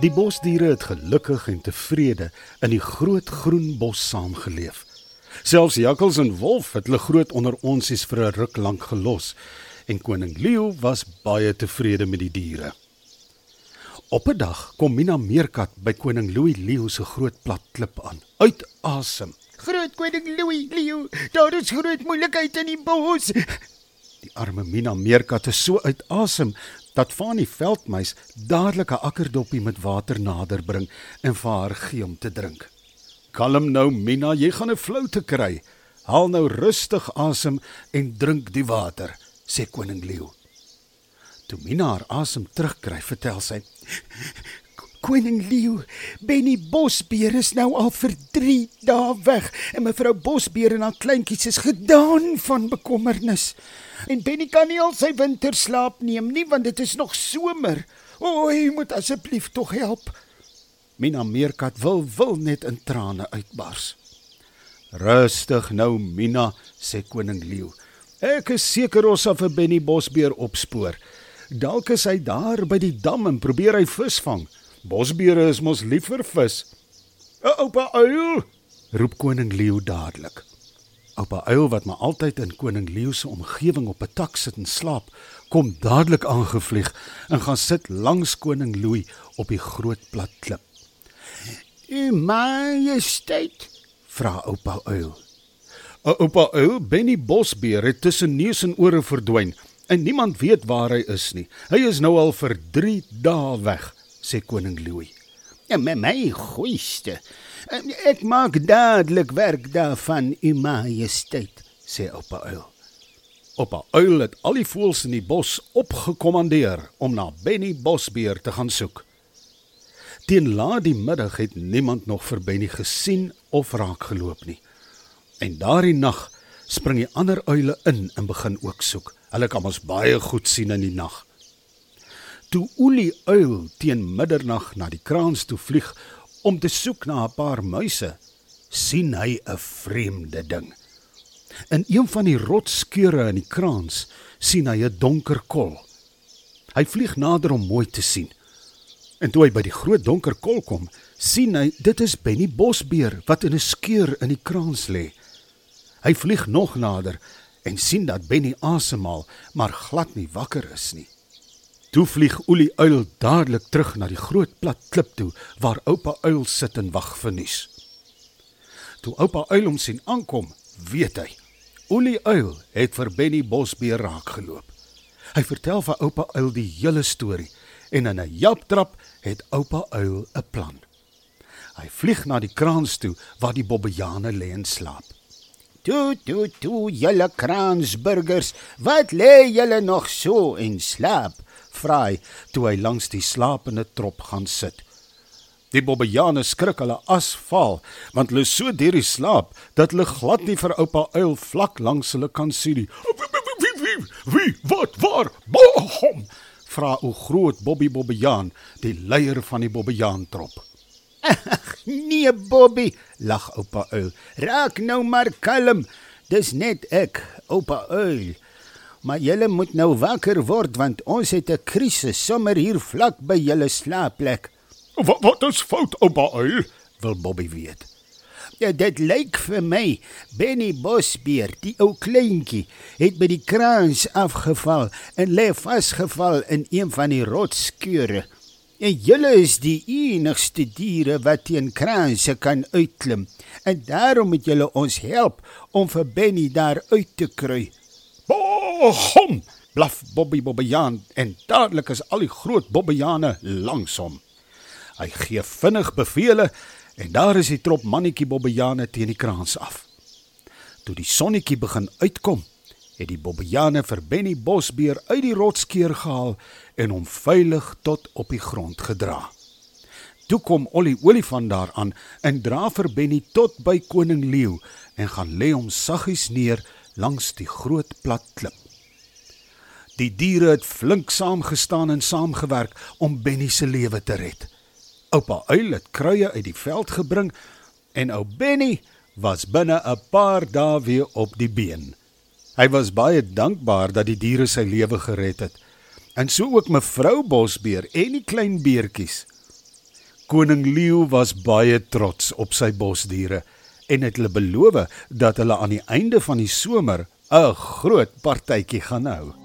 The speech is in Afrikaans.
Die bosdiere het gelukkig en tevrede in die groot groen bos saamgeleef. Selfs jakkals en wolf het hulle groot onder onsies vir 'n ruk lank gelos en koning Leo was baie tevrede met die diere. Op 'n dag kom Mina Meerkat by koning Louis Leo se groot plat klip aan, uit asem. Groot koning Louis Leo, daar is groot moeilikheid in die bos. Die arme Mina Meerkat is so uit asem dat Fanie Veldmuis dadelik 'n akkerdoppie met water nader bring en vir haar gee om te drink. "Kalm nou Mina, jy gaan 'n flou te kry. Haal nou rustig asem en drink die water," sê koning Leo. Toe Mina haar asem terugkry, vertel sy: Koning Leo, Benny Bosbeer is nou al vir 3 dae weg en mevrou Bosbeer en haar kleintjies is gedaan van bekommernis. En Benny kan nie al sy winterslaap neem nie want dit is nog somer. O, hy moet asseblief tog help. Mina Meerkat wil wil net in trane uitbars. Rustig nou Mina, sê koning Leo. Ek is seker ons sal vir Benny Bosbeer opspoor. Dalk is hy daar by die dam en probeer hy vis vang. Bosbeere is mos lief vir vis. "O, oupa uil!" roep koning Leo dadelik. Oupa uil wat maar altyd in koning Leo se omgewing op 'n tak sit en slaap, kom dadelik aangevlieg en gaan sit langs koning Louis op die groot plat klip. "U majesteit," vra oupa uil. "Oupa uil, Benny Bosbeer het tussen neus en ore verdwyn en niemand weet waar hy is nie. Hy is nou al vir 3 dae weg." Sê koning Louis. Ja, met my goeiste. Ek maak dadelik werk daarvan, u majesteit, sê oupa uil. Oupa uil het al die voëls in die bos opgekommandeer om na Benny Bosbeer te gaan soek. Teen laat die middag het niemand nog vir Benny gesien of raak geloop nie. En daardie nag spring die ander uile in en begin ook soek. Hulle kan ons baie goed sien in die nag. Toe Olie uil teen middernag na die kraans toe vlieg om te soek na 'n paar muise, sien hy 'n vreemde ding. In een van die rotskeure in die kraans sien hy 'n donker kol. Hy vlieg nader om mooi te sien. En toe hy by die groot donker kol kom, sien hy dit is Benny Bosbeer wat in 'n skeur in die kraans lê. Hy vlieg nog nader en sien dat Benny asemhaal, maar glad nie wakker is nie. Toe vlieg Olie Uil dadelik terug na die groot plat klip toe waar oupa Uil sit en wag vir nuus. Toe oupa Uil hom sien aankom, weet hy. Olie Uil het vir Benny Bosbeer raak geloop. Hy vertel vir oupa Uil die hele storie en in 'n japtrap het oupa Uil 'n plan. Hy vlieg na die kraans toe waar die bobbejane lê en slaap. "Toe, toe, toe, julle kraansburgers, wat lê julle nog so en slaap?" Vra hy toe hy langs die slapende trop gaan sit. Die bobbejane skrik hulle asval want hulle so deur die slaap dat hulle glad nie vir oupa uil vlak langs hulle kan sien nie. Wie wie wie wat waar bohom vra o groot Bobby Bobbejaan die leier van die bobbejaan trop. Ag nee Bobby lag oupa uil. Raak nou maar kalm. Dis net ek, oupa uil. Maar julle moet nou wakker word want ons het 'n krisis sommer hier vlak by julle slaapplek. Wat wat is fout, oupa uil? wil Bobby weet. Ja, dit lyk vir my Benny Bosbeer, die ou kleintjie, het by die kraans afgeval en lê vasgeval in een van die rotskeure. En julle is die enigste diere wat teen kraanse kan uitklim. En daarom moet julle ons help om vir Benny daar uit te kry. Bohom! blaf Bobby Bobbejaan en dadelik is al die groot Bobbejane langs hom. Hy gee vinnig bevele en daar is die trop mannetjie Bobbejane teen die kraans af. Toe die sonnetjie begin uitkom, het die Bobbejane vir Benny Bosbeer uit die rotskeur gehaal en hom veilig tot op die grond gedra. Toe kom Ollie Olifant daaraan en dra vir Benny tot by koning Leeu en gaan lê hom saggies neer langs die groot plat klip. Die diere het flink saamgestaan en saamgewerk om Benny se lewe te red. Oupa Uil het kruie uit die veld gebring en ou Benny was binne 'n paar dae weer op die been. Hy was baie dankbaar dat die diere sy lewe gered het. En so ook mevrou Bosbeer en die klein beertjies. Koning leeu was baie trots op sy bosdiere en het hulle beloof dat hulle aan die einde van die somer 'n groot partytjie gaan hou.